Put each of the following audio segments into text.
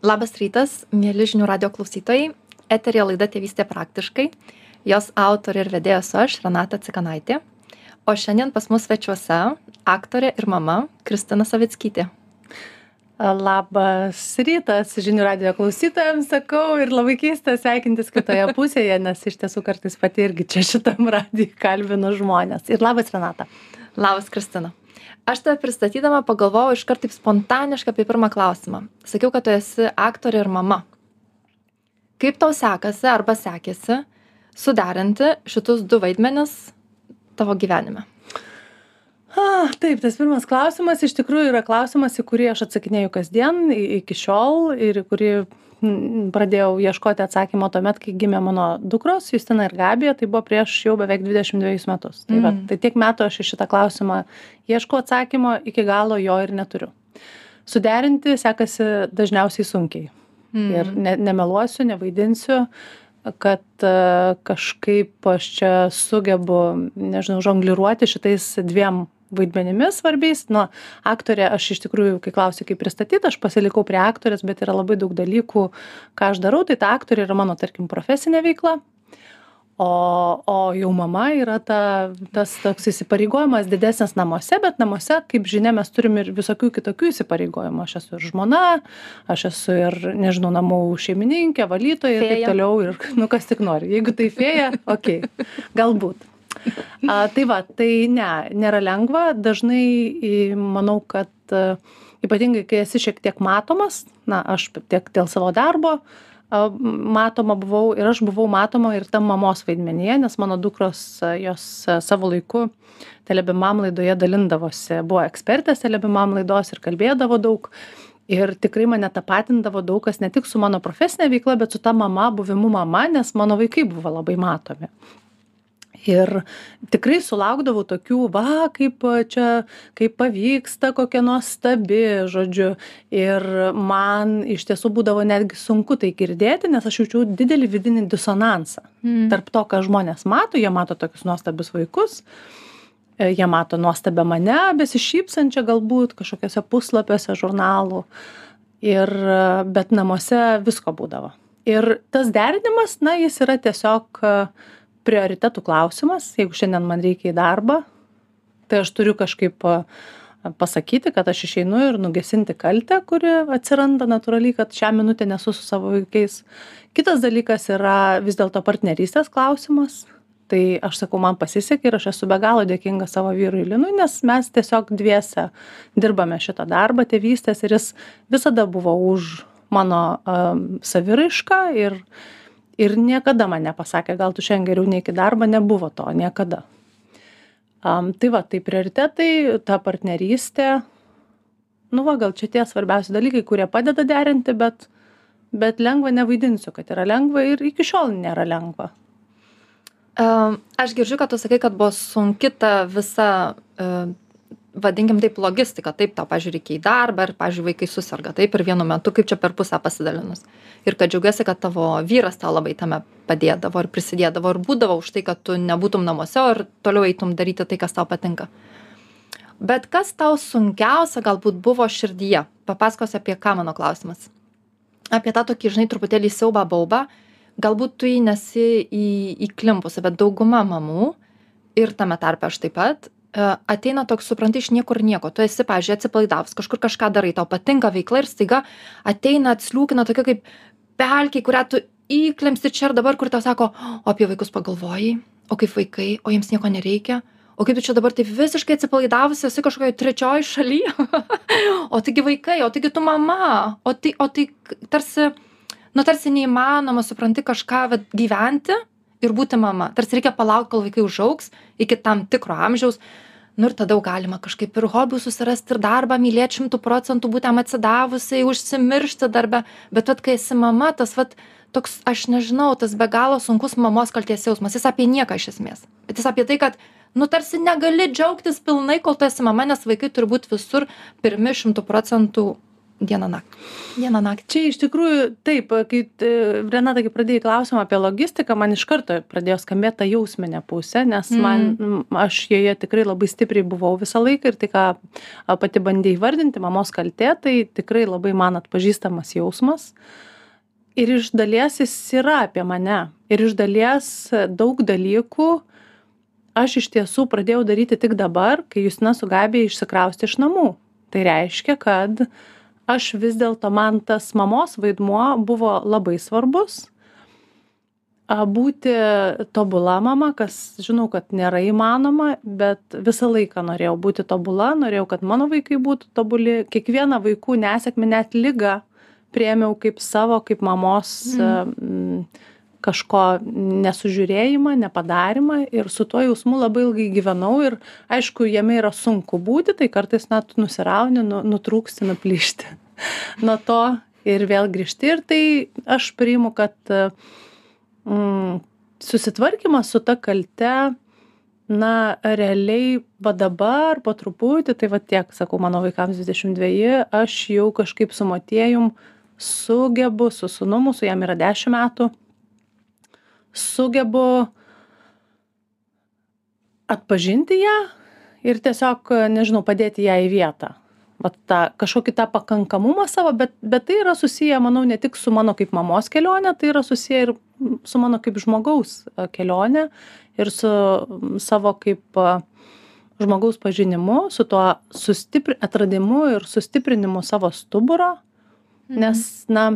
Labas rytas, mėly žinių radio klausytojai. Eterija laida Tėvystė praktiškai. Jos autorė ir vedėja su aš, Renata Cikanaitė. O šiandien pas mus svečiuose aktorė ir mama Kristina Savickytė. Labas rytas, žinių radio klausytojams sakau ir labai keista sveikintis kitoje pusėje, nes iš tiesų kartais pati irgi čia šitam radijui kalbinu žmonės. Ir labas Renata. Labas Kristina. Aš tave pristatydama pagalvojau iškart taip spontaniškai apie pirmą klausimą. Sakiau, kad tu esi aktorė ir mama. Kaip tau sekasi arba sekėsi suderinti šitus du vaidmenis tavo gyvenime? A, taip, tas pirmas klausimas iš tikrųjų yra klausimas, į kurį aš atsakinėjau kasdien iki šiol ir į kurį pradėjau ieškoti atsakymo tuomet, kai gimė mano dukros, Justina ir Gabija, tai buvo prieš jau beveik 22 metus. Tai, mm. va, tai tiek metų aš į šitą klausimą ieškau atsakymo, iki galo jo ir neturiu. Suderinti sekasi dažniausiai sunkiai. Mm. Ir ne, nemeluosiu, nevaidinsiu, kad uh, kažkaip aš čia sugebu, nežinau, žongliruoti šitais dviem vaidmenimis svarbiais. Nu aktorė aš iš tikrųjų kai klausi kaip pristatyt aš pasilikau prie aktorės bet yra labai daug dalykų ką aš darau. Tai ta aktorė yra mano tarkim profesinė veikla. O o jau mama yra ta tas toks įsipareigojimas didesnis namuose bet namuose kaip žinia mes turim ir visokių kitokių įsipareigojimų. Aš esu ir žmona aš esu ir nežinau namų šeimininkė valytoja ir taip toliau ir nu kas tik nori. Jeigu tai fėja okei. Galbūt A, tai va, tai ne, nėra lengva. Dažnai manau, kad a, ypatingai, kai esi šiek tiek matomas, na, aš tiek dėl savo darbo a, matoma buvau ir aš buvau matoma ir tam mamos vaidmenyje, nes mano dukros jos savo laiku telebimam laidoje dalindavosi, buvo ekspertės telebimam laidos ir kalbėdavo daug. Ir tikrai mane tapatindavo daug kas ne tik su mano profesinė veikla, bet su ta mama, buvimu mama, nes mano vaikai buvo labai matomi ir tikrai sulaukdavau tokių va kaip čia kaip pavyksta kokia nuostabi žodžiu. Ir man iš tiesų būdavo netgi sunku tai girdėti nes aš jaučiau didelį vidinį disonansą Mm. tarp to ką žmonės mato. Jie mato tokius nuostabius vaikus e, jie mato nuostabią mane besišypsančią galbūt kažkokiuose puslapiuose žurnalų. Ir e, bet namuose visko būdavo. Ir tas derinimas na jis yra tiesiog prioritetų klausimas jeigu šiandien man reikia į darbą tai aš turiu kažkaip pasakyti kad aš išeinu ir nugesinti kaltę kuri atsiranda natūraliai kad šią minutę nesu su savo vaikais. Kitas dalykas yra vis dėlto partnerystės klausimas. Tai aš sakau man pasisekė ir aš esu be galo dėkinga savo vyrui linui nes mes tiesiog dviese dirbame šitą darbą tėvystės ir jis visada buvo už mano saviraišką ir ir niekada man nepasakė gal tu šiandien geriau neik į darbą nebuvo to niekada. Am, tai va tai prioritetai ta partnerystė. Nu va gal čia tie svarbiausi dalykai kurie padeda derinti bet bet lengva nevaidinsiu kad yra lengva ir iki šiol nėra lengva. Um, aš girdžiu, kad tu sakai, kad buvo sunki ta visa, uh, vadinkim taip, logistika. Taip, tau, pažiūrėjau, reikia į darbą ir, pažiūrėjau, vaikai susirga. Taip, ir vienu metu, kaip čia per pusę pasidalinus. Ir kad džiaugiasi, kad tavo vyras tau labai tame padėdavo ir prisidėdavo ir būdavo už tai, kad tu nebūtum namuose ir toliau eitum daryti tai, kas tau patinka. Bet kas tau sunkiausia galbūt buvo širdyje? Papasakos apie ką mano klausimas. Apie tą tokį, žinai, truputėlį siaubą baubą. Galbūt tu jį nesi į, įklimpusi, bet dauguma mamų ir tame tarpe aš taip pat ateina toks, supranti, iš niekur nieko. Tu esi, pažiūrėjau, atsipalaidavus, kažkur kažką darai, tau patinka veikla ir staiga ateina, atsliūkina tokia kaip pelkiai, kurią tu įklimsti čia ir dabar, kur tau sako, o apie vaikus pagalvojai, o kaip vaikai, o jiems nieko nereikia, o kaip tu čia dabar taip visiškai atsipalaidavusi esi kažkokioje trečioji šaly, o taigi vaikai, o taigi tu mama, o tai, o tai tarsi, nu tarsi neįmanoma, supranti, kažką vat, gyventi ir būti mama. Tarsi reikia palaukti, kol vaikai užaugs iki tam tikro amžiaus. Nu ir tada galima kažkaip ir hobių susirasti ir darbą, mylėti šimtų procentų, būtent atsidavusiai, užsimiršti darbę. Bet vat, kai esi mama, tas vat, toks, aš nežinau, tas be galo sunkus mamos kalties jausmas. Jis apie nieką iš esmės. Bet jis apie tai, kad, nu tarsi negali džiaugtis pilnai, kol tu esi mama, nes vaikai turi būti visur pirmi šimtų procentų dieną naktį. Dieną naktį. Čia iš tikrųjų taip, kai e, Renata, kai pradėjai klausimą apie logistiką, man iš karto pradėjo skambėti ta jausminė pusė, nes man, mm. aš joje tikrai labai stipriai buvau visą laiką ir tai, ką pati bandė įvardinti, mamos kaltė, tai tikrai labai man atpažįstamas jausmas. Ir iš dalies jis yra apie mane. Ir iš dalies daug dalykų aš iš tiesų pradėjau daryti tik dabar, kai Justina su Gabija išsikrausti iš namų. Tai reiškia, kad aš vis dėlto man tas mamos vaidmuo buvo labai svarbus. Būti tobula mama, kas žinau, kad nėra įmanoma, bet visą laiką norėjau būti tobula, norėjau, kad mano vaikai būtų tobuli. Kiekvieną vaikų nesėkmę, net lygą priemiau kaip savo, kaip mamos. Mm kažko nesužiūrėjimą nepadarymą ir su tuo jausmu labai ilgai gyvenau ir aišku jame yra sunku būti tai kartais na tu nusirauni nu nutrūksti nuplyšti nuo to ir vėl grįžti. Ir tai aš priimu kad mm, susitvarkymas su ta kalte na realiai va dabar po truputį tai va tiek sakau mano vaikams dvidešim dveji aš jau kažkaip su motiejum sugebu su sūnum mūsų jam yra dešim metų sugebu atpažinti ją ir tiesiog, nežinau, padėti ją į vietą. Vat tą kažkokį tą pakankamumą savo, bet, bet tai yra susiję, manau, ne tik su mano kaip mamos kelionė, tai yra susiję ir su mano kaip žmogaus e, kelionė ir su savo kaip e, žmogaus pažinimu, su tuo sustipri, atradimu ir sustiprinimu savo stuburo. Mhm. Nes, na,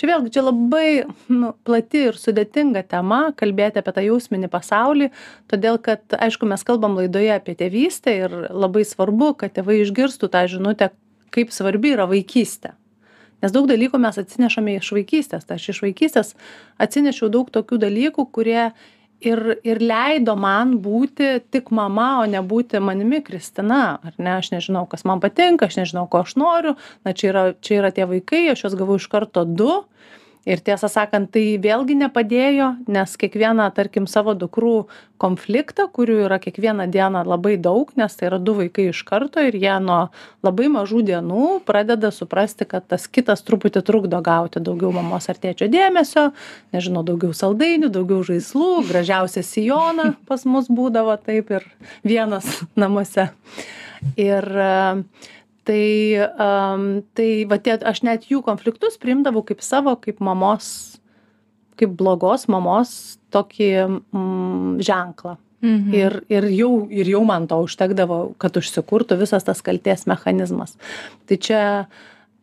čia vėlgi čia labai nu plati ir sudėtinga tema kalbėti apie tą jausminį pasaulį todėl kad aišku mes kalbam laidoje apie tėvystę ir labai svarbu kad tėvai išgirstų tą žinutę kaip svarbi yra vaikystė. Nes daug dalykų mes atsinešame iš vaikystės. Tai aš iš vaikystės atsinešiau daug tokių dalykų kurie ir ir leido man būti tik mama o ne būti manimi kristina ar ne? Aš nežinau kas man patinka aš nežinau ko aš noriu. Na čia yra čia yra tie vaikai aš juos gavau iš karto du ir tiesą sakant tai vėlgi nepadėjo nes kiekvieną tarkim savo dukrų konfliktą kurių yra kiekvieną dieną labai daug nes tai yra du vaikai iš karto ir jie nuo labai mažų dienų pradeda suprasti kad tas kitas truputį trukdo gauti daugiau mamos ar tėčio dėmesio nežinau daugiau saldainių daugiau žaislų gražiausią sijoną pas mus būdavo taip ir vienas namuose. Ir tai am tai va tie aš net jų konfliktus priimdavau kaip savo kaip mamos kaip blogos mamos tokį mm, ženklą Mhm. Ir, ir, jau, ir jau man to užtekdavo, kad užsikurtų visas tas kalties mechanizmas. Tai čia,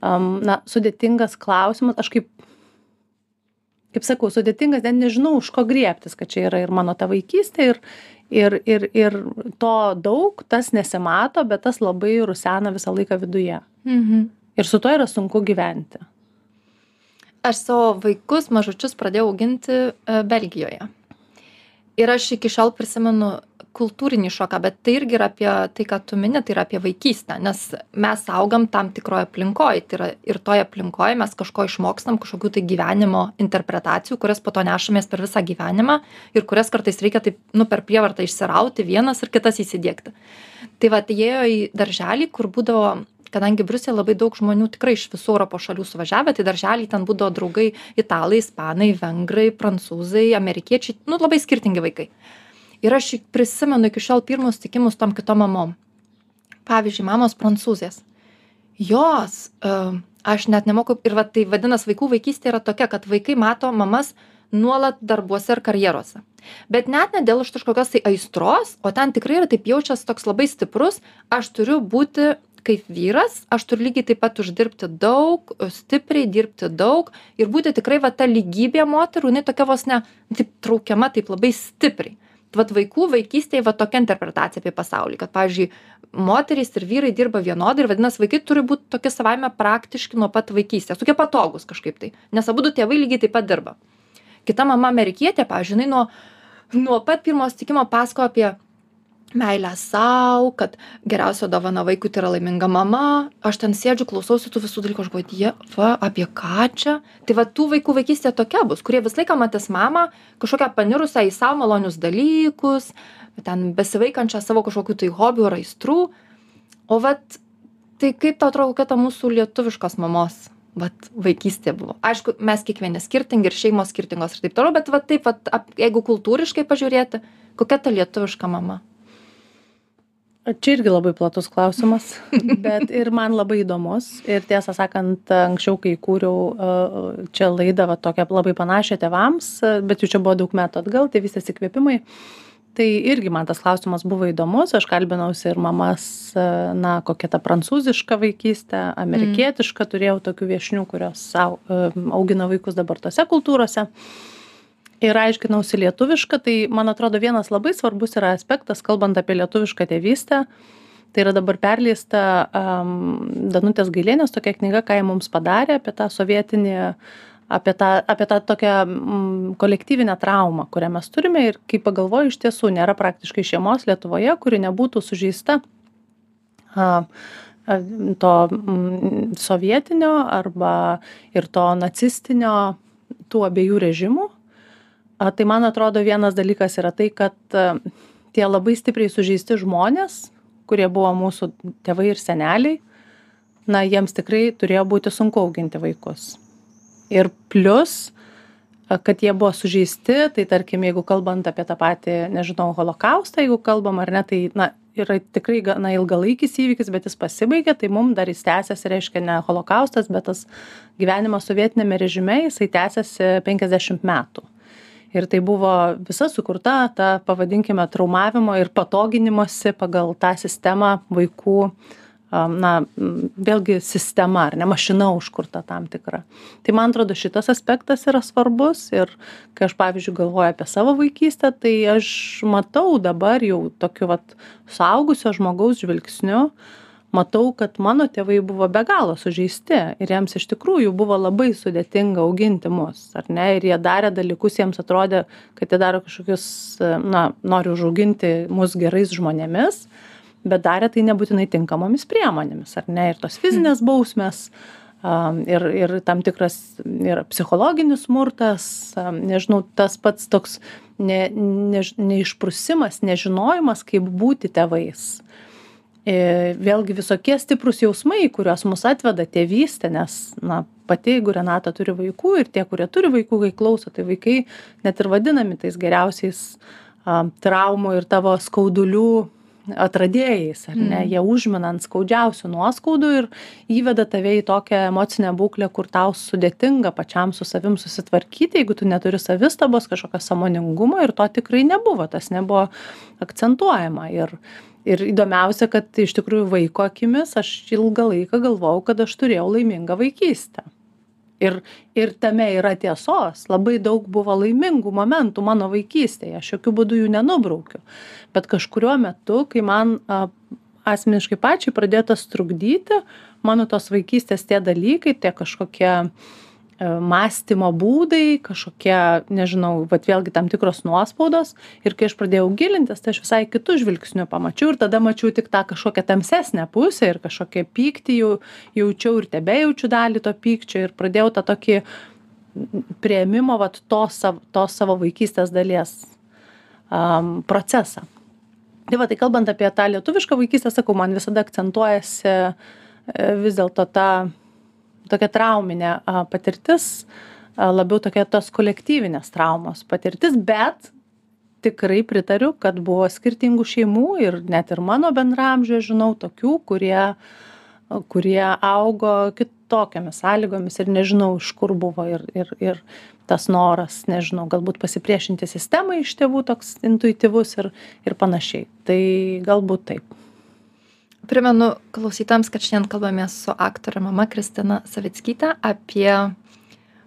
um, na, sudėtingas klausimas, aš kaip, kaip sakau, sudėtingas, net nežinau, už ko griebtis, kad čia yra ir mano ta vaikystė, ir, ir ir ir to daug tas nesimato bet tas labai rusena visą laiką viduje. Mhm. ir su tuo yra sunku gyventi. Aš savo vaikus mažučius pradėjau auginti e, belgijoje. Ir aš iki šiol prisimenu kultūrinį šoką bet tai irgi yra apie tai ką tu mini tai yra apie vaikystę nes mes augam tam tikroj aplinkoj tai yra ir toj aplinkoj mes kažko išmokstam kažkokių tai gyvenimo interpretacijų kurias po to nešamės per visą gyvenimą ir kurias kartais reikia taip nu per prievartą išsirauti vienas ir kitas įsidiegti. Tai vat jie ėjo į darželį kur būdavo kadangi briusely labai daug žmonių tikrai iš visų europos šalių suvažiavę tai daržely ten būdavo draugai italai ispanai vengrai prancūzai amerikiečiai nu labai skirtingi vaikai ir aš prisimenu iki šiol pirmus susitikimus tom kitom mamom. Pavyzdžiui mamos prancūzės. Jos uh, aš net nemoku ir va tai vadinas vaikų vaikystė yra tokia kad vaikai mato mamas nuolat darbuose ir karjerose bet net ne dėl iš kažkokios tai aistros o ten tikrai yra taip jaučias toks labai stiprus aš turiu būti kaip vyras aš turiu lygiai taip pat uždirbti daug stipriai dirbti daug ir būti tikrai va ta lygybė moterų jinai tokia vos ne taip traukiama taip labai stipriai vat vaikų vaikystėj va tokia interpretacija apie pasaulį kad pavyzdžiui moterys ir vyrai dirba vienodai ir vadinas vaikai turi būt tokie savaime praktiški nuo pat vaikystės tokie patogūs kažkaip tai nes abudu tėvai lygiai taip pat dirba. Kita mama amerikietė pavyzdžiui jinai nuo nuo pat pirmo susitikimo pasakojo apie meilę sau kad geriausia dovana vaikui tai yra laiminga mama. Aš ten sėdžiu klausausi tų visų dalykų aš galvoju dieve apie ką čia? Tai va tų vaikų vaikystė tokia bus kurie visą laiką matys mamą kažkokią panirusią į sau malonius dalykus ten besivaikančią savo kažkokių tai hobių ar aistrų. O vat tai kaip tau atrodo kokia ta mūsų lietuviškos mamos vat vaikystė buvo? Aišku mes kiekvieni skirtingi ir šeimos skirtingos ir taip toliau bet va taip vat ap jeigu kultūriškai pažiūrėti kokia ta lietuviška mama Čia irgi labai platus klausimas, bet ir man labai įdomus. Ir tiesą sakant, anksčiau, kai kūriau čia laidą, va, tokią labai panašią tevams, bet jau čia buvo daug metų atgal, tai visas įkvėpimai. Tai irgi man tas klausimas buvo įdomus, aš kalbinausi ir mamas, na, kokia ta prancūziška vaikystė, amerikietiška, turėjau tokių viešnių, kurios augina vaikus dabar tose kultūrose. Uh, ir aiškinausi lietuvišką tai man atrodo vienas labai svarbus yra aspektas kalbant apie lietuvišką tėvystę tai yra dabar perleista um, danutės gailienės tokia knyga ką ji mums padarė apie tą sovietinį apie tą apie tą tokią mm, kolektyvinę traumą kurią mes turime. Ir kai pagalvoji iš tiesų nėra praktiškai šeimos lietuvoje kuri nebūtų sužeista a, to sovietinio arba ir to nacistinio tų abiejų režimų a tai man atrodo vienas dalykas yra tai kad tie labai stipriai sužeisti žmonės kurie buvo mūsų tėvai ir seneliai na jiems tikrai turėjo būti sunku auginti vaikus. Ir plius kad jie buvo sužeisti tai tarkim jeigu kalbant apie tą patį nežinau holokaustą jeigu kalbam ar ne tai na yra tikrai gana ilgalaikis įvykis bet jis pasibaigė tai mum dar jis tęsiasi reiškia ne holokaustas bet tas gyvenimas sovietiniame režime jisai tęsiasi penkiasdešimt metų ir tai buvo visa sukurta ta pavadinkime traumavimo ir patoginimosi pagal tą sistemą vaikų na vėlgi sistema ar ne mašina užkurta tam tikra. Tai man atrodo šitas aspektas yra svarbus ir kai aš pavyzdžiui galvoju apie savo vaikystę tai aš matau dabar jau tokiu vat suaugusio žmogaus žvilgsniu matau kad mano tėvai buvo be galo sužeisti ir jiems iš tikrųjų buvo labai sudėtinga auginti mus ar ne? Ir jie darė dalykus jiems atrodė kad jie daro kažkokius na nori užauginti mus gerais žmonėmis bet darė tai nebūtinai tinkamomis priemonėmis ar ne? Ir tos fizinės bausmės ir ir tam tikras ir psichologinis smurtas nežinau tas pats toks ne než neišprusimas nežinojimas kaip būti tėvais vėlgi visokie stiprūs jausmai, kuriuos mus atveda tėvystė, nes, na, pati, jeigu Renata turi vaikų ir tie, kurie turi vaikų, kai klauso, tai vaikai net ir vadinami tais geriausiais a, traumų ir tavo skaudulių atradėjais, ar ne, mm. jie užmina ant skaudžiausių nuoskaudų ir įveda tave į tokią emocinę būklę, kur tau sudėtinga pačiam su savim susitvarkyti, jeigu tu neturi savistabos, kažkokio samoningumo ir to tikrai nebuvo, tas nebuvo akcentuojama. Ir, ir įdomiausia kad iš tikrųjų vaiko akimis aš ilgą laiką galvojau kad aš turėjau laimingą vaikystę. Ir ir tame yra tiesos. Labai daug buvo laimingų momentų mano vaikystėje. Aš jokiu būdu jų nenubraukiu. Bet kažkuriuo metu kai man a, asmeniškai pačiai pradėjo tas trukdyti mano tos vaikystės tie dalykai tie kažkokie mąstymo būdai kažkokie nežinau vat vėlgi tam tikros nuospaudos. Ir kai aš pradėjau gilintis tai aš visai kitu žvilgsniu pamačiau ir tada mačiau tik tą kažkokią tamsesnę pusę ir kažkokį pyktį jau jaučiau ir tebejaučiu dalį to pykčio ir pradėjau tą tokį priėmimo vat tos sav tos savo vaikystės dalies am procesą. Tai va tai kalbant apie tą lietuvišką vaikystę sakau man visada akcentuojasi e, vis dėlto ta tokia trauminė patirtis, labiau tokia tos kolektyvinės traumos patirtis, bet tikrai pritariu, kad buvo skirtingų šeimų ir net ir mano bendramžė žinau tokių, kurie, kurie augo kitokiamis sąlygomis ir nežinau, iš kur buvo ir, ir, ir tas noras, nežinau, galbūt pasipriešinti sistemai iš tėvų toks intuityvus ir, ir panašiai. Tai galbūt taip primenu klausytojams kad šiandien kalbamės su aktore mama kristina savickyte apie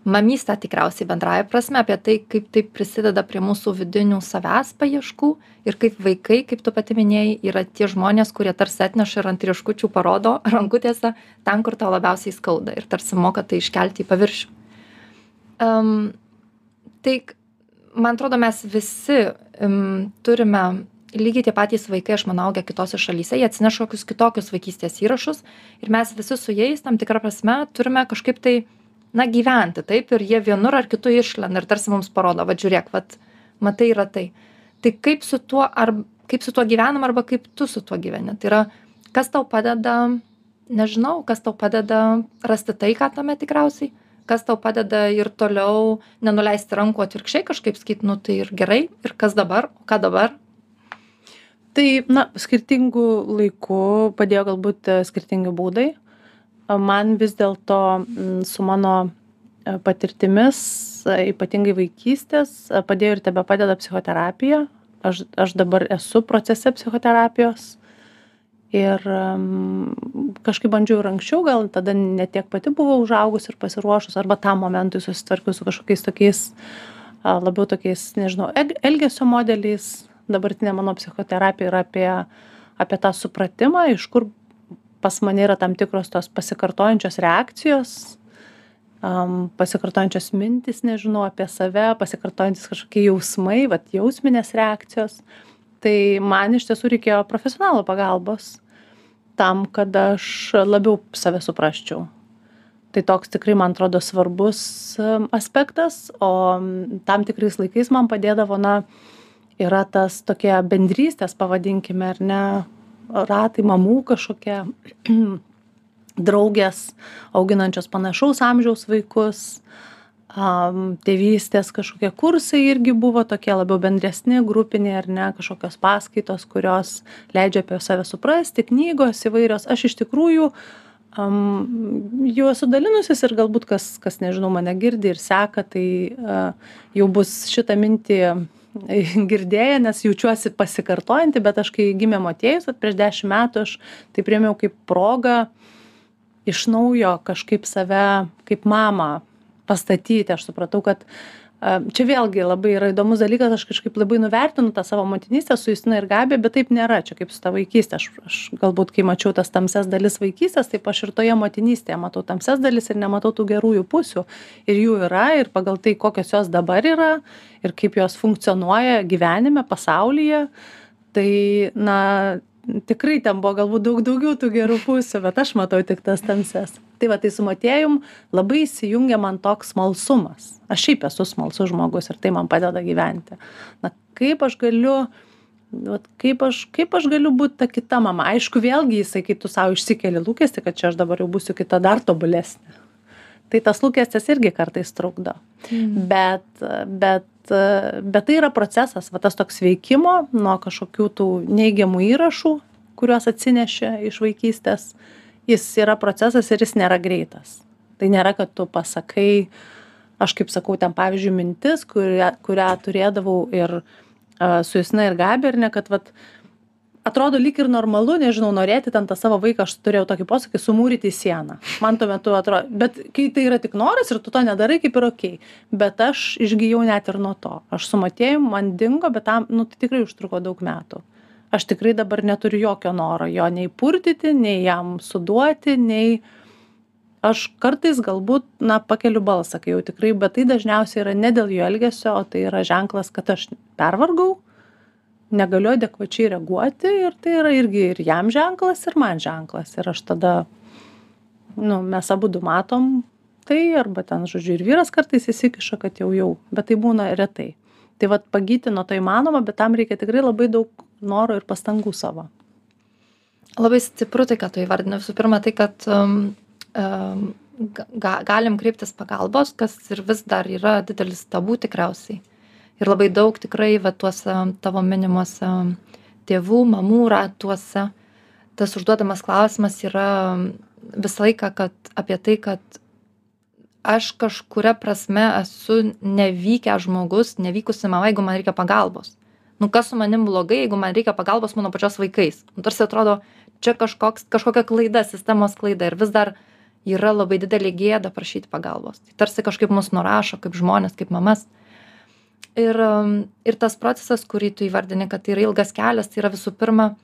mamystę tikriausiai bendrąja prasme apie tai kaip tai prisideda prie mūsų vidinių savęs paieškų ir kaip vaikai kaip tu pati minėjai yra tie žmonės kurie tarsi atneša ir ant rieškučių parodo rankutėse ten kur tau labiausiai skauda ir tarsi moka tai iškelti į paviršių. Um, tai man atrodo mes visi um, turime lygiai tie patys vaikai aš manau augę kitose šalyse jie atsineša kokius kitokius vaikystės įrašus ir mes visi su jais tam tikra prasme turime kažkaip tai na gyventi taip ir jie vienur ar kitur išlenda ir tarsi mums parodo vat žiūrėk vat matai yra tai. Tai kaip su tuo ar kaip su tuo gyvenam arba kaip tu su tuo gyveni? Tai yra kas tau padeda nežinau kas tau padeda rasti taiką tame tikriausiai? Kas tau padeda ir toliau nenuleisti rankų atvirkščiai kažkaip sakyt nu tai ir gerai ir kas dabar o ką dabar tai na skirtingu laiku padėjo galbūt e, skirtingi būdai. Man vis dėlto su mano e, patirtimis e, ypatingai vaikystės padėjo ir tebepadeda psichoterapija. Aš aš dabar esu procese psichoterapijos. Ir kažkaip bandžiau ir anksčiau gal tada ne tiek pati buvau užaugus ir pasiruošus arba tam momentui susitvarkius su kažkokiais tokiais labiau tokiais nežinau elgesio modeliais dabartinė mano psichoterapija yra apie apie tą supratimą iš kur pas mane yra tam tikros tos pasikartojančios reakcijos um, pasikartojančios mintys, nežinau, apie save, pasikartojantis kažkokie jausmai, vat jausminės reakcijos. Tai man iš tiesų reikėjo profesionalo pagalbos tam, kad aš labiau save suprasčiau. Tai toks tikrai, man atrodo, svarbus aspektas, o tam tikrais laikais man padėdavo, na, yra tas tokie bendrystės, pavadinkime, ar ne, ratai mamų kažkokie draugės auginančios panašaus amžiaus vaikus am, tėvystės kažkokie kursai irgi buvo tokie labiau bendresni, grupiniai ar ne, kažkokios paskaitos, kurios leidžia apie save suprasti, knygos įvairios. Aš iš tikrųjų um, jau esu dalinusis ir galbūt kas, kas nežinau, mane girdi ir seka, tai uh, jau bus šitą mintį girdėję, nes jaučiuosi pasikartojanti, bet aš kai gimė Matėjus, prieš dešimt metų aš tai priemiau kaip progą iš naujo kažkaip save kaip mamą pastatyti. Aš supratau, kad čia vėlgi labai yra įdomus dalykas, aš kažkaip labai nuvertinu tą savo motinystę su Justina ir Gabė, bet taip nėra, čia kaip su ta vaikystė. Aš, aš galbūt, kai mačiau tas tamses dalis vaikystės, taip aš ir toje motinystėje matau tamses dalis ir nematau tų gerųjų pusių. Ir jų yra, ir pagal tai, kokios jos dabar yra, ir kaip jos funkcionuoja gyvenime, pasaulyje. Tai, na, tikrai ten buvo galbūt daug daugiau tų gerų pusių, bet aš matau tik tas tamses. Tai va, tai su motėjum labai įsijungia man toks smalsumas. Aš šiaip esu smalsus žmogus ir tai man padeda gyventi. Na, kaip aš galiu, vat, kaip, aš, kaip aš galiu būti ta kita mama. Aišku, vėlgi jisai, kai tu savo išsikeli lūkesti, kad čia aš dabar jau būsiu kita dar tobulesnė. Tai tas lūkestis irgi kartais trukdo. Mm. Bet, bet bet tai yra procesas, va tas toks veikimo nuo kažkokių tų neigiamų įrašų, kuriuos atsinešė iš vaikystės, jis yra procesas ir jis nėra greitas. Tai nėra, kad tu pasakai, aš kaip sakau, ten pavyzdžiui mintis, kurią, kurią turėdavau ir uh, su Jusina ir Gabi, ir ne, kad vat, uh, atrodo lyg ir normalu nežinau norėti ten tą savo vaiką aš turėjau tokį posakį sumūryti sieną. Man tuo metu atro bet kai tai yra tik noras ir tu to nedarai kaip ir okei. Bet aš išgijau net ir nuo to. Aš su motiejum man dingo bet tam nu tai tikrai užtruko daug metų. Aš tikrai dabar neturiu jokio noro jo nei purtyti nei jam suduoti nei aš kartais galbūt na pakeliu balsą kai jau tikrai bet tai dažniausiai yra ne dėl jo elgesio o tai yra ženklas kad aš pervargau negaliu adekvačiai reaguoti ir tai yra irgi ir jam ženklas ir man ženklas. Ir aš tada nu mes abudu matom tai arba ten žodžiu ir vyras kartais įsikiša kad jau jau bet tai būna retai. Tai vat pagyti nuo to įmanoma bet tam reikia tikrai labai daug noro ir pastangų savo. Labai stipru tai ką tu įvardini. Visų pirma tai kad um, um, ga, galim kreiptis pagalbos kas ir vis dar yra didelis tabu tikriausiai ir labai daug tikrai va tuose tavo minimuose tėvų, mamų ratuose tas užduodamas klausimas yra visą laiką kad, apie tai, kad aš kažkuria prasme esu nevykęs žmogus, nevykusi mama, jeigu man reikia pagalbos. Nu, kas su manim blogai, jeigu man reikia pagalbos mano pačios vaikais. Nu, tarsi atrodo, čia kažkoks, kažkokia klaida, sistemos klaida ir vis dar yra labai didelė gėda prašyti pagalbos. Tai tarsi kažkaip mus nurašo kaip žmonės, kaip mamas. Mhm ir ir tas procesas kurį tu įvardini kad tai yra ilgas kelias tai yra visų pirma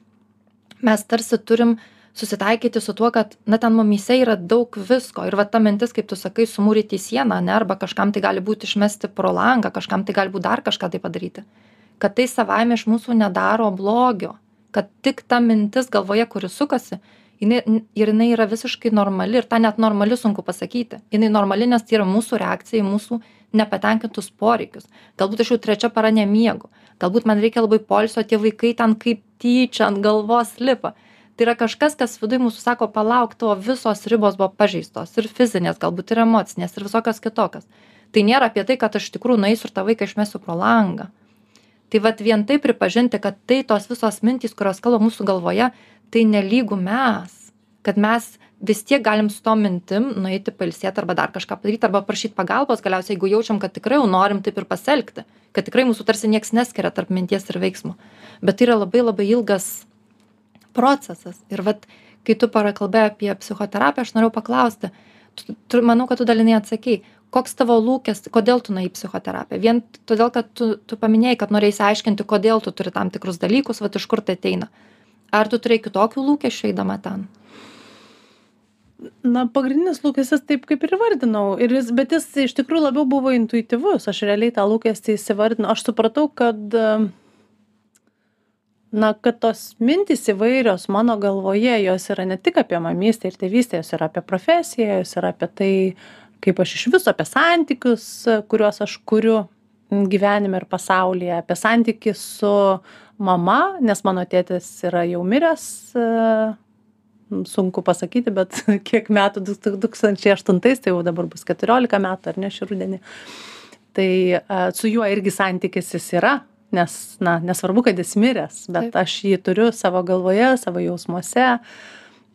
mes tarsi turim susitaikyti su tuo kad na ten mumyse yra daug visko. Ir va ta mintis kaip tu sakai sumūryti sieną ane arba kažkam tai gali būt išmesti pro langą kažkam tai gali būt dar kažką tai padaryti. Kad tai savaime iš mūsų nedaro blogio. Kad tik ta mintis galvoje kuri sukasi jinai ir jinai yra visiškai normali. Ir tą net normali sunku pasakyti. Jinai normali nes tai yra mūsų reakcija į mūsų nepatenkintus poreikius. Galbūt aš jau trečia para nemiegu. Galbūt man reikia labai poilsio tie vaikai ten kaip tyčia ant galvos lipa. Tai yra kažkas kas viduj mūsų sako palauk tavo visos ribos buvo pažeistos. Ir fizinės galbūt ir emocinės ir visokios kitokios. Tai nėra apie tai kad aš iš tikrųjų nueisiu ir tą vaiką išmesiu pro langą. Tai vat vien tai pripažinti kad tai tos visos mintys kurios kalba mūsų galvoje tai nelygu mes. Kad mes vis tiek galim su tom mintim nueiti pailsėt arba dar kažką padaryt arba prašyt pagalbos. Galiausiai jeigu jaučiam kad tikrai jau norim taip ir pasielgti kad tikrai mūsų tarsi nieks neskiria tarp minties ir veiksmo. Bet tai yra labai labai ilgas procesas. Ir vat kai tu prakalbėjai apie psichoterapiją aš norėjau paklausti tu, tu manau kad tu dalinai atsakei koks tavo lūkestis kodėl tu nuėjai į psichoterapiją? Vien todėl kad tu tu paminėjai kad norėjai išsiaiškinti kodėl tu turi tam tikrus dalykus vat iš kur tai ateina. Ar tu turėjai kitokių lūkesčių eidama ten na pagrindinis lūkestis taip kaip ir įvardinau. Ir jis bet jis iš tikrųjų labiau buvo intuityvus. Aš realiai tą lūkestį įsivardinau. Aš supratau kad na kad tos mintys įvairios mano galvoje jos yra ne tik apie mamystę ir tėvystę jos yra apie profesiją jos yra apie tai kaip aš iš viso apie santykius kuriuos aš kuriu gyvenime ir pasaulyje apie santykį su mama nes mano tėtis yra jau miręs sunku pasakyti bet kiek metų du tūkstančiai aštuntais tai jau dabar bus keturiolika metų ar ne šį rudenį. Tai su juo irgi santykis jis yra nes na nesvarbu kad jis miręs bet aš jį turiu savo galvoje savo jausmuose.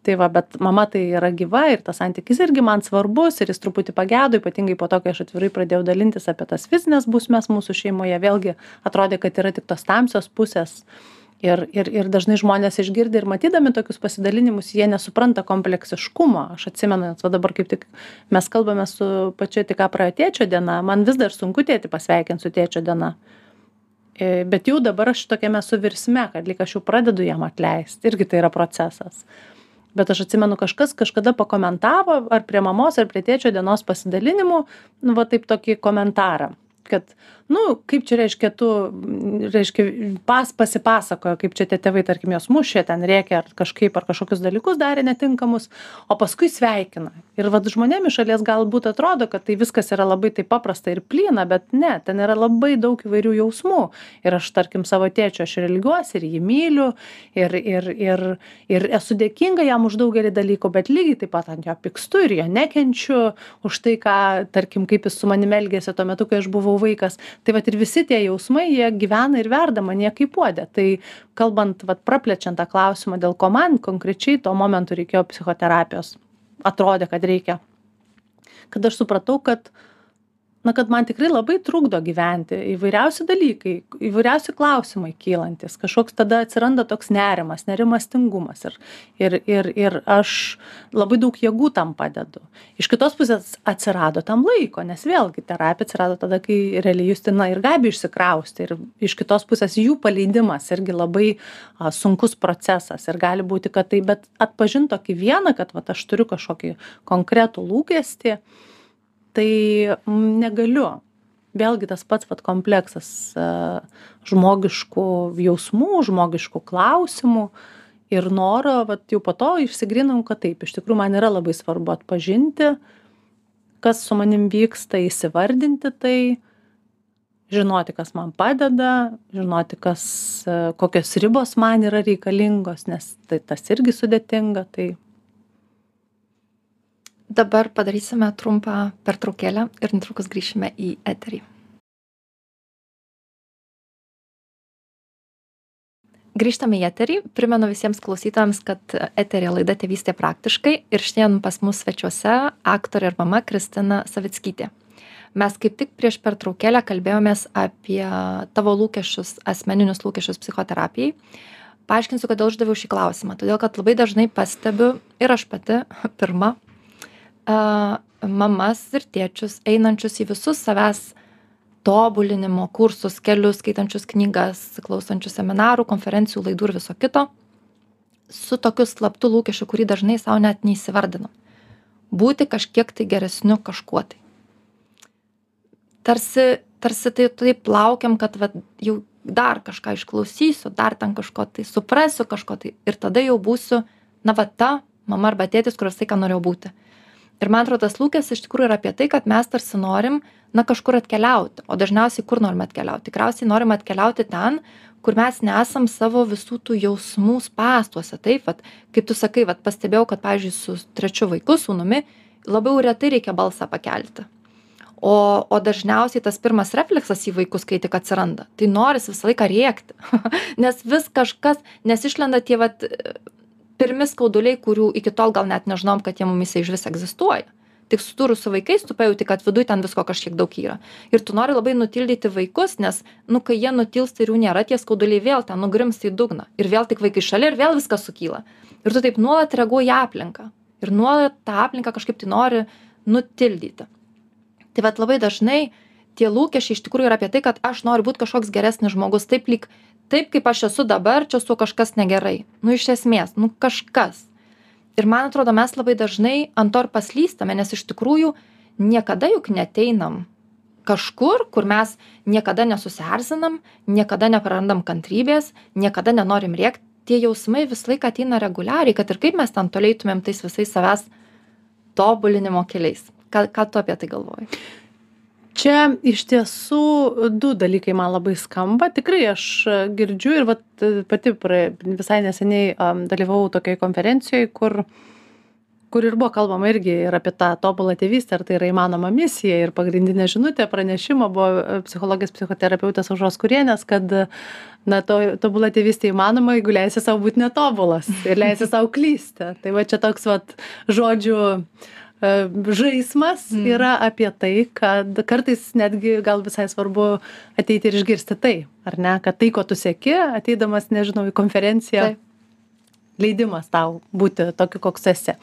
Tai va bet mama tai yra gyva ir tas santykis irgi man svarbus ir jis truputį pagedo ypatingai po to kai aš atvirai pradėjau dalintis apie tas fizines bausmes mūsų šeimoje. Vėlgi atrodė kad yra tik tos tamsios pusės ir ir ir dažnai žmonės išgirdę ir matydami tokius pasidalinimus jie nesupranta kompleksiškumo aš atsimenu va dabar kaip tik mes kalbame su pačia tik ką praėjo tėčio diena man vis dar sunku tėtį pasveikint su tėčio diena E, bet jau dabar aš tokiame esu virsme, kad lyg aš jau pradedu jam atleisti, irgi tai yra procesas. Bet aš atsimenu, kažkas kažkada pakomentavo, ar prie mamos, ar prie tėčio dienos pasidalinimų, nu, va taip tokį komentarą, kad nu kaip čia reiškia tu reiškia pas pasipasakojo kaip čia tie tėvai tarkim juos mušė ten rėkė ar kažkaip ar kažkokius dalykus darė netinkamus o paskui sveikina. Ir vat žmonėm iš šalies galbūt atrodo kad tai viskas yra labai taip paprasta ir plyna bet ne ten yra labai daug įvairių jausmų. Ir aš tarkim savo tėčiu aš ir ilgiuosi ir jį myliu ir ir ir ir esu dėkinga jam už daugelį dalykų bet lygiai taip pat ant jo pykstu ir jo nekenčiu už tai ką tarkim kaip jis su manim elgėsi tuo metu kai aš buvau vaikas tai vat ir visi tie jausmai jie gyvena ir verda manyje kaip puode. Tai kalbant vat praplečiant tą klausimą dėl ko man konkrečiai tuo momentu reikėjo psichoterapijos atrodė kad reikia. Kad aš supratau kad na kad man tikrai labai trukdo gyventi. Įvairiausi dalykai įvairiausi klausimai kylantys. Kažkoks tada atsiranda toks nerimas nerimastingumas. Ir ir ir ir aš labai daug jėgų tam padedu. Iš kitos pusės atsirado tam laiko nes vėlgi terapija atsirado tada kai realiai justina ir gabija išsikraustė. Ir iš kitos pusės jų paleidimas irgi labai a sunkus procesas. Ir gali būti kad tai bet atpažint tokį vieną kad vat aš turiu kažkokį konkretų lūkestį tai negaliu. Vėlgi tas pats vat kompleksas e, žmogiškų jausmų žmogiškų klausimų ir noro vat jau po to išsigryninau kad taip iš tikrųjų man yra labai svarbu atpažinti kas su manim vyksta įsivardinti tai žinoti kas man padeda žinoti kas e, kokios ribos man yra reikalingos nes tai tas irgi sudėtinga tai dabar padarysime trumpą pertraukėlę ir netrukus grįšime į eterį. Grįžtame į eterį. Primenu visiems klausytojams kad eteryje laida tėvystė praktiškai ir šiandien pas mus svečiuose aktorė ir mama kristina savickytė. Mes kaip tik prieš pertraukėlę kalbėjomės apie tavo lūkesčius asmeninius lūkesčius psichoterapijai. Paaiškinsiu kodėl uždaviau šį klausimą. Todėl kad labai dažnai pastebiu ir aš pati pirma a, mamas ir tėčius einančius į visus savęs tobulinimo kursus, kelius, skaitančius knygas, klausančius seminarų, konferencijų, laidų ir viso kito, su tokiu slaptu lūkesčiu, kurį dažnai savo net neįsivardinam. Būti kažkiek tai geresniu kažkuo tai. Tarsi, tarsi tai taip laukiam, kad va, jau dar kažką išklausysiu, dar ten kažko tai suprasiu, kažko tai ir tada jau būsiu, na va ta mama arba tėtis, kurios tai, ką norėjau būti ir man atrodo tas lūkestis iš tikrųjų yra apie tai kad mes tarsi norim na kažkur atkeliauti o dažniausiai kur norim atkeliaut tikriausiai norim atkeliauti ten kur mes nesam savo visų tų jausmų spąstuose. Taip vat kaip tu sakai vat pastebėjau kad pavyzdžiui su trečiu vaiku sūnumi labiau retai reikia balsą pakelti. O o dažniausiai tas pirmas refleksas į vaikus kai tik atsiranda tai noris visą laiką rėkti. Nes vis kažkas nes išlenda tie vat pirmi skauduliai kurių iki tol gal net nežinojom kad jie mumyse išvis egzistuoja. Tik susidūrus su vaikais tu pajauti kad viduj ten visko kažkiek daug yra. Ir tu nori labai nutildyti vaikus nes nu kai jie nutilsta ir jų nėra tie skauduliai vėl ten nugrimzta į dugną. Ir vėl tik vaikai šalia ir vėl viskas sukyla. Ir tu taip nuolat reaguoji į aplinką. Ir nuolat tą aplinką kažkaip tai nori nutildyti. Tai vat labai dažnai tie lūkesčiai iš tikrųjų yra apie tai kad aš noriu būt kažkoks geresnis žmogus taip lyg taip kaip aš esu dabar čia su kažkas negerai. Nu iš esmės nu kažkas. Ir man atrodo mes labai dažnai ant to ir paslystame nes iš tikrųjų niekada juk neateinam kažkur kur mes niekada nesusierzinam niekada neprarandam kantrybės niekada nenorim rėkt. Tie jausmai visą laiką ateina reguliariai kad ir kaip mes ten toli eitumėm tais visais savęs tobulinimo keliais. Ką ką tu apie tai galvoji čia iš tiesų du dalykai man labai skamba. Tikrai aš girdžiu ir vat pati praė visai neseniai dalyvavau tokioj konferencijoj kur kur ir buvo kalbama irgi ir apie tą tobulą tėvystę ar tai yra įmanoma misija. Ir pagrindinė žinutė pranešimo buvo e, psichologės psichoterapeutės aušros kurienės kad na to tobula tėvystė įmanoma jeigu leisi sau būt netobulas ir leisi sau klysti. Tai va čia toks vat žodžių E, žaismas mm. yra apie tai, kad kartais netgi gal visai svarbu ateiti ir išgirsti tai, ar ne, kad tai, ko tu sėki, ateidamas, nežinau, į konferenciją. Taip leidimas tau būti tokiu, koks esi.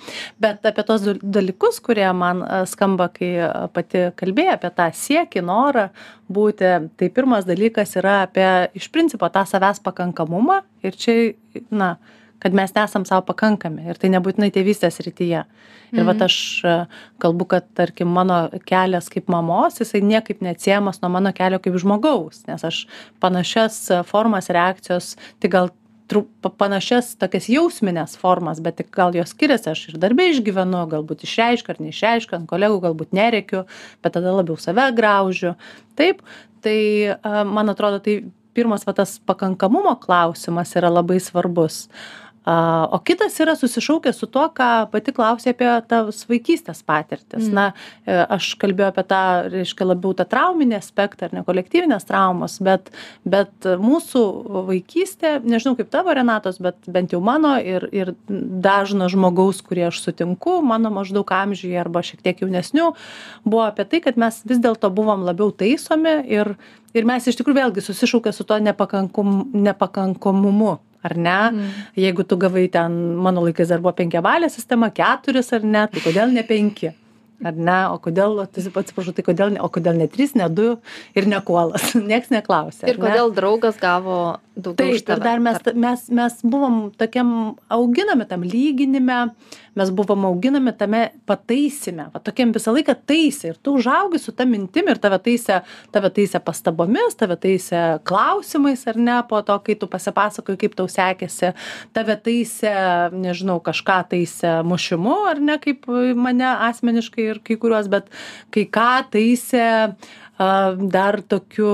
Bet apie tos dalykus, kurie man e, skamba, kai e, pati kalbėjai apie tą siekį, norą būti, tai pirmas dalykas yra apie iš principo tą savęs pakankamumą ir čia, na, kad mes nesam sau pakankami ir tai nebūtinai tėvystės rytyje. Ir mhm. vat aš e, kalbu, kad tarkim mano kelias kaip mamos, jisai niekaip neatsiemas nuo mano kelio kaip žmogaus, nes aš panašias formas reakcijos, tik gal panašias tokias jausminės formas, bet tik gal jos skiriasi, aš ir darbė išgyvenu, galbūt išreiškiu ar neišreiškiu, ant kolegų galbūt nereikiu, bet tada labiau save graužiu. Taip, tai e, man atrodo, tai pirmas va tas pakankamumo klausimas yra labai svarbus. A, o kitas yra susišaukęs su tuo, ką pati klausė apie tas vaikystės patirtis. Mm. Na, e, aš kalbėjau apie tą, reiškia, labiau tą trauminį aspektą, ar ne kolektyvinės traumos, bet, bet mūsų vaikystė, nežinau kaip tavo Renatos, bet bent jau mano ir, ir dažno žmogaus, kurį aš sutinku, mano maždaug amžiuje arba šiek tiek jaunesnių, buvo apie tai, kad mes vis dėlto buvom labiau taisomi ir, ir mes iš tikrųjų vėlgi susišaukia su to nepakankum, nepakankamumu ar ne? Mm. jeigu tu gavai ten mano laikais dar buvo penkiabalė sistema keturis ar ne tai kodėl ne penki? Ar ne? O kodėl atsiprašau tai kodėl ne o kodėl ne trys ne du ir ne kuolas? Nieks neklausė ir kodėl draugas gavo daugiau taip ir dar mes mes mes buvom tokiam auginami tam lyginime mes buvom auginami tame pataisyme va tokiam visą laiką taisė. Ir tu užaugi su ta mintim ir tave taisė tave taisė pastabomis tave taisė klausimais ar ne po to kai tu pasipasakoji kaip tau sekėsi. Tave taisė nežinau kažką taisė mušimu ar ne kaip mane asmeniškai ir kai kuriuos bet kai ką taisė a, dar tokiu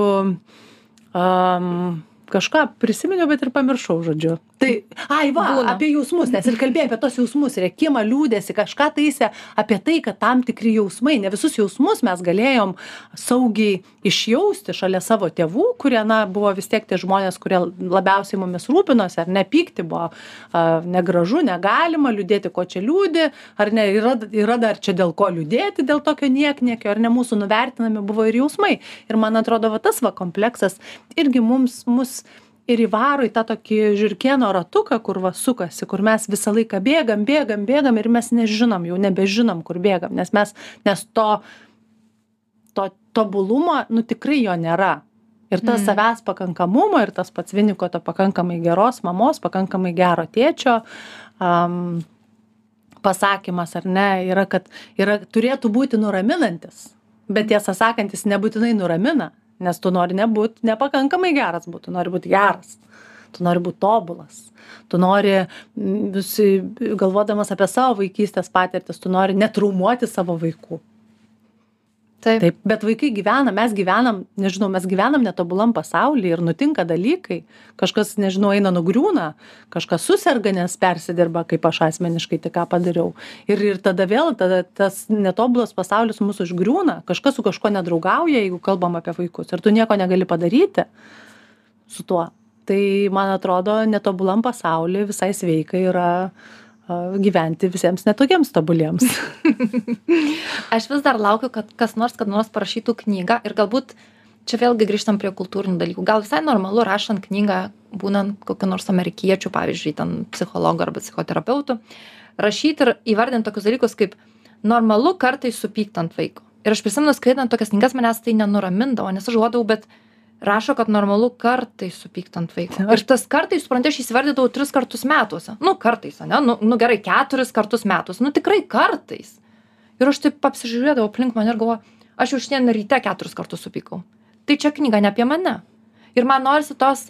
um, kažką prisiminiau, bet ir pamiršau žodžiu. Tai, ai, va, apie jausmus, nes ir kalbėjai apie tos jausmus, reikimą, liūdėsi, kažką taisė apie tai, kad tam tikri jausmai, ne visus jausmus mes galėjom saugiai išjausti šalia savo tėvų, kurie, na, buvo vis tiek tie žmonės, kurie labiausiai mumis rūpinosi, ar nepykti buvo a, negražu, negalima liūdėti, ko čia liūdė, ar ne, yra, yra dar čia dėl ko liūdėti, dėl tokio niekniekio, ar ne mūsų nuvertinami buvo ir jausmai. Ir man atrodo, va tas va kompleksas irgi mums, mus ir įvaro į tą tokį žiurkėno ratuką kur va sukasi kur mes visą laiką bėgam bėgam bėgam ir mes nežinom jau nebežinom kur bėgam nes mes nes to to tobulumo nu tikrai jo nėra. Ir tas mm. savęs pakankamumo ir tas pats viniko to pakankamai geros mamos pakankamai gero tėčio um, pasakymas ar ne yra kad yra turėtų būti nuraminantis. Bet tiesą sakant jis nebūtinai nuramina nes tu nori nebūt nepakankamai geras būt tu nori būt geras. Tu nori būt tobulas. Tu nori visi galvodamas apie savo vaikystės patirtis tu nori netraumuoti savo vaikų Taip. Bet vaikai gyvena, mes gyvenam, nežinau, mes gyvenam netobulam pasaulyje ir nutinka dalykai, kažkas, nežinau, eina nugriūna, kažkas susirga, nes persidirba, kaip aš asmeniškai tik ką padariau. Ir, ir tada vėl tada tas netobulas pasaulis mūsų užgriūna, kažkas su kažko nedraugauja, jeigu kalbam apie vaikus ir tu nieko negali padaryti su tuo. Tai man atrodo, netobulam pasaulyje visai sveikai yra gyventi visiems netokiems tobuliems. Aš vis dar laukiu, kad kas nors, kad nors parašytų knygą ir galbūt čia vėlgi grįžtam prie kultūrinių dalykų. Gal visai normalu rašant knygą, būnant kokiu nors amerikiečių, pavyzdžiui, ten psichologų arba psichoterapeutų, rašyti ir įvardinti tokius dalykus kaip normalu kartais supykti ant vaiko. Ir aš prisimenu, skaitant tokias knygas, manęs tai nenuramindavo, nes aš žuodavau, bet rašo kad normalu kartais supykt ant vaiko. Ir tas kartais supranti aš įsivardydavau tris kartus metuose nu kartais ane? Nu nu gerai keturis kartus metuose nu tikrai kartais. Ir aš taip apsižiūrėdavau aplink mane ir galvoju aš jau šiandien ryte keturis kartus supykau. Tai čia knyga ne apie mane. Ir man norisi tos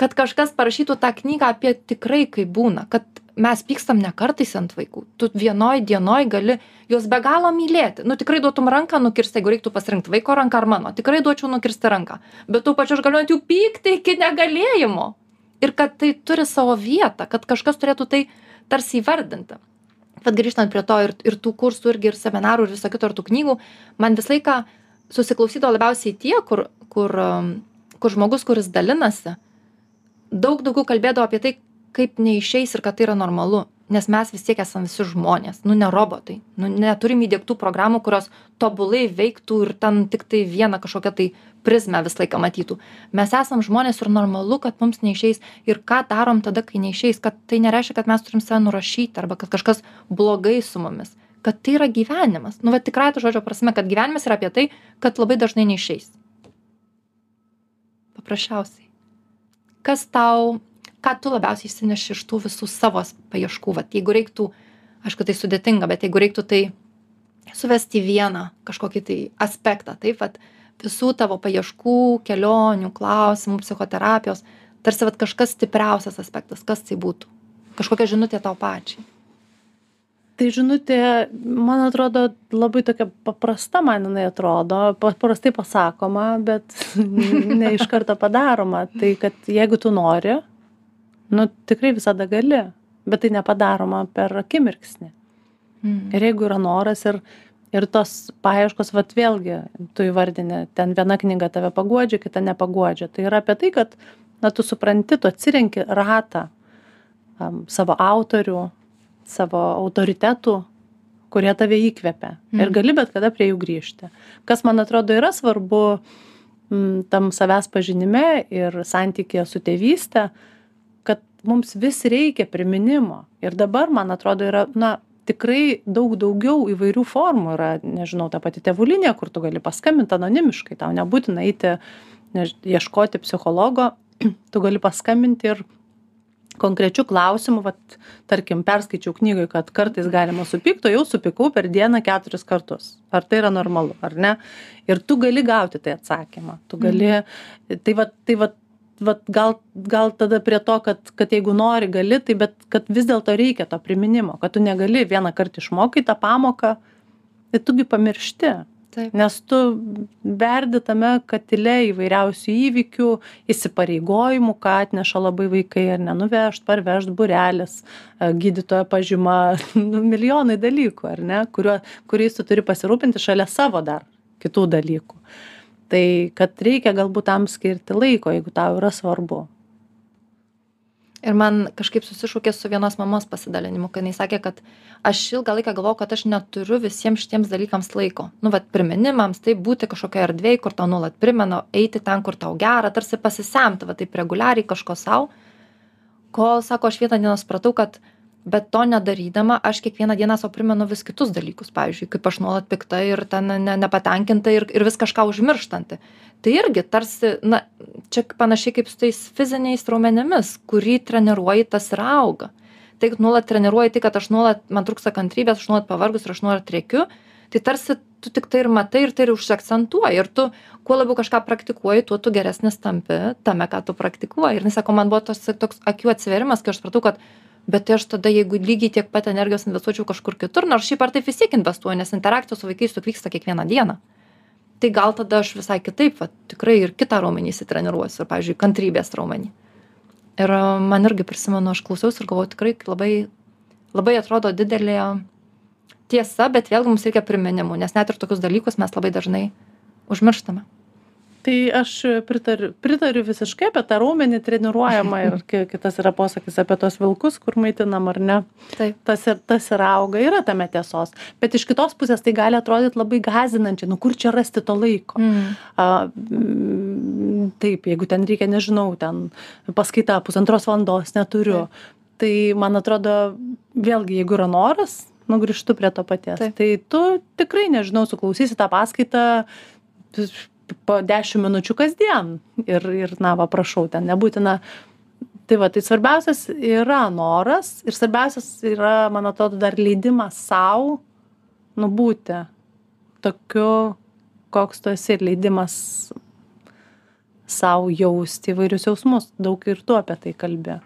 kad kažkas parašytų tą knygą apie tikrai kaip būna kad mes pykstam ne kartais ant vaikų. Tu vienoj dienoj gali juos be galo mylėti. Nu tikrai duotum ranką nukirst jeigu reiktų pasirinkt vaiko ranką ar mano. Tikrai duočiau nukirsti ranką. Bet tuo pačiu aš galiu ant jų pykti iki negalėjimo. Ir kad tai turi savo vietą kad kažkas turėtų tai tarsi įvardinti. Vat grįžtant prie to ir ir tų kursų irgi ir seminarų ir viso kito ir tų knygų man visą laiką susiklausydavo labiausiai tie kur kur um, kur žmogus kuris dalinasi daug daugiau kalbėdavo apie tai kaip neišeis ir kad tai yra normalu nes mes vis tiek esam visi žmonės nu ne robotai nu neturim įdiegtų programų kurios tobulai veiktų ir ten tiktai vieną kažkokią tai prizmę visą laiką matytų. Mes esam žmonės ir normalu kad mums neišeis. Ir ką darom tada kai neišeis? Kad tai nereiškia kad mes turim save nurašyti arba kad kažkas blogai su mumis. Kad tai yra gyvenimas. Nu va tikrąja to žodžio prasme kad gyvenimas yra apie tai kad labai dažnai neišeis. Paprasčiausiai. Kas tau ką tu labiausiai išsineši iš tų visų savo paieškų? Vat jeigu reiktų aišku tai sudėtinga bet jeigu reiktų tai suvesti vieną kažkokį tai aspektą. Taip vat visų tavo paieškų kelionių klausimų psichoterapijos tarsi vat kažkas stipriausias aspektas kas tai būtų? Kažkokia žinutė tau pačiai. Tai žinutė man atrodo labai tokia paprasta man jinai atrodo paprastai pasakoma bet ne iš karto padaroma. Tai kad jeigu tu nori nu tikrai visada gali bet tai nepadaroma per akimirksnį mm. ir jeigu yra noras ir ir tos paieškos vat vėlgi tu įvardini ten viena knyga tave paguodžia kita nepaguodžia tai yra apie tai kad na tu supranti tu atsirenki ratą um, savo autorių savo autoritetų kurie tave įkvepia mm. ir gali bet kada prie jų grįžti kas man atrodo yra svarbu m, tam savęs pažinime ir santykyje su tėvyste mums vis reikia priminimo. Ir dabar man atrodo yra na tikrai daug daugiau įvairių formų. Yra nežinau ta pati tėvų linija kur tu gali paskambint anonimiškai. Tau nebūtina eiti než ieškoti psichologo. Tu gali paskambinti ir konkrečiu klausimu vat tarkim perskaičiau knygoj kad kartais galima supykt o jau supykau per dieną keturis kartus. Ar tai yra normalu ar ne? Ir tu gali gauti tai atsakymą. Tu gali mhm. tai vat tai vat vat gal gal tada prie to kad kad jeigu nori gali tai bet kad vis dėlto reikia to priminimo kad tu negali vienąkart išmokai tą pamoką ir tu gi pamiršti. Nes tu verdi tame katile įvairiausių įvykių įsipareigojimų ką atneša labai vaikai ar ne nuvežt parvežt būrelis e, gydytojo pažyma nu milijonai dalykų ar ne kuriuo kuriais tu turi pasirūpinti šalia savo dar kitų dalykų tai kad reikia galbūt tam skirti laiko jeigu tau yra svarbu. Ir man kažkaip susišaukė su vienos mamos pasidalinimu kai jinai sakė kad aš ilgą laiką galvojau kad aš neturiu visiems šitiems dalykams laiko. Nu vat priminimams taip būti kažkokioj erdvėj kur tau nuolat primena eiti ten kur tau gera tarsi pasisemti va taip reguliariai kažko sau. Kol sako aš vieną dieną supratau kad bet to nedarydama aš kiekvieną dieną sau primenu vis kitus dalykus pavyzdžiui kaip aš nuolat pikta ir ten ne nepatenkinta ir ir vis kažką užmirštanti. Tai irgi tarsi na čia panašiai kaip su tais fiziniais raumenimis kurį treniruoji tas ir auga. Tai nuolat treniruoji tai kad aš nuolat man trūksta kantrybės aš nuolat pavargus ir aš nuolat rėkiu tai tarsi tu tik tai ir matai ir tai ir užsiakcentuoji ir tu kuo labiau kažką praktikuoji tuo tu geresnis tampi tame ką tu praktikuoji. Ir jinai sako man buvo tas toks akių atsivėrimas kai aš supratau kad bet tai aš tada jeigu lygiai tiek pat energijos investuočiau kažkur kitur nors šiaip ar taip vis tiek investuoju nes interakcijos su vaikais juk vyksta kiekvieną dieną. Tai gal tada aš visai kitaip vat tikrai ir kitą raumenį įsitreniruosiu pavyzdžiui kantrybės raumenį. Ir man irgi prisimenu aš klausiausi ir galvojau tikrai labai labai atrodo didelė tiesa bet vėlgi mums reikia priminimų nes net ir tokius dalykus mes labai dažnai užmirštame tai aš pritariu pritariu visiškai apie tą raumenį treniruojamą ir ki kitas yra posakis apie tuos vilkus kur maitinam ar ne? Taip. Tas ir tas ir auga yra tame tiesos. Bet iš kitos pusės tai gali atrodyt labai gąsdinančiai nu kur čia rasti to laiko? Mm. a mm, taip jeigu ten reikia nežinau ten paskaita pusantros valandos neturiu. Tai man atrodo vėlgi jeigu yra noras nu grįžtu prie to paties. Tai tu tikrai nežinau suklausysi tą paskaitą po dešim minučių kasdien. Ir ir na va prašau ten nebūtina. Tai va tai svarbiausias yra noras ir svarbiausias yra man atrodo dar leidimas sau nu būti tokiu koks tu esi ir leidimas sau jausti įvairius jausmus. Daug ir tu apie tai kalbi.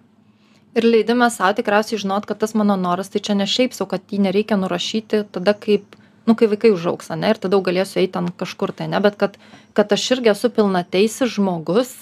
Ir leidimas sau tikriausiai žinot kad tas mano noras tai čia ne šiaip sau kad jį nereikia nurašyti tada kaip nu kai vaikai užaugs ane ir tada jau galėsiu eit ten kažkur tai ane bet kad kad aš irgi esu pilnateisis žmogus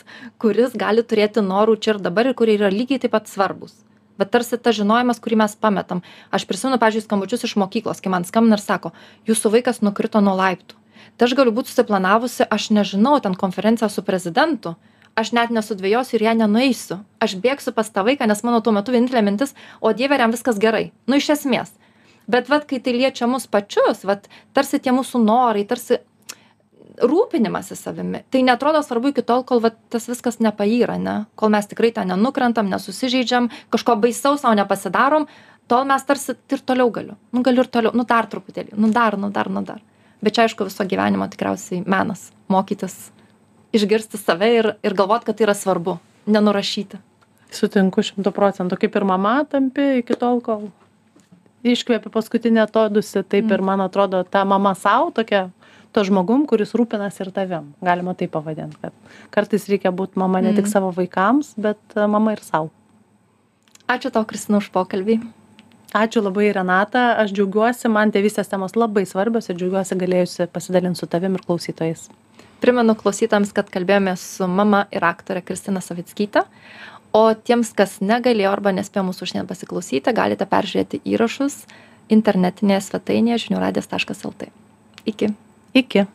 kuris gali turėti norų čia ir dabar ir kurie yra lygiai taip pat svarbūs bet tarsi tas žinojimas kurį mes pametam. Aš prisimenu pavyzdžiui skambučius iš mokyklos kai man skambina ir sako jūsų vaikas nukrito nuo laiptų. Tai aš galiu būt susiplanavusi aš nežinau ten konferencija su prezidentu aš net nesudvejosiu ir ją nenueisiu. Aš bėgsiu pas tą vaiką nes mano tuo metu vienintelė mintis o dieve ar jam viskas gerai? Nu iš esmės bet vat kai tai liečia mus pačius vat tarsi tie mūsų norai tarsi rūpinimasis savimi tai neatrodo svarbu iki tol kol vat tas viskas nepayra ane kol mes tikrai ten nenukrentam nesusižeidžiam kažko baisaus sau nepasidarom tol mes tarsi ir toliau galiu. Nu galiu ir toliau nu dar truputėlį nu dar nu dar nu dar. Bet čia aišku viso gyvenimo tikriausiai menas mokytis išgirsti save ir ir galvot kad tai yra svarbu nenurašyti. Sutinku šimtu procentų. Kaip ir mama tampi iki tol kol iškvepi paskutinį atodūsį taip ir man atrodo ta mama sau tokia tuo žmogum kuris rūpinasi ir tavim. Galima taip pavadint kad kartais reikia būt mama ne tik savo vaikams bet e, mama ir sau. Ačiū tau kristina už pokalbį. Ačiū labai renata. Aš džiaugiuosi man tėvystės temos labai svarbios ir džiaugiuosi galėjusi pasidalint su tavim ir klausytojais. Primenu klausytojams kad kalbėjomės su mama ir aktore kristina savickyte o tiems kas negalėjo arba nespėjo mūsų šiandien pasiklausyti galite peržiūrėti įrašus internetinėje svetainėje žinių radijas taškas lt. Iki. Iki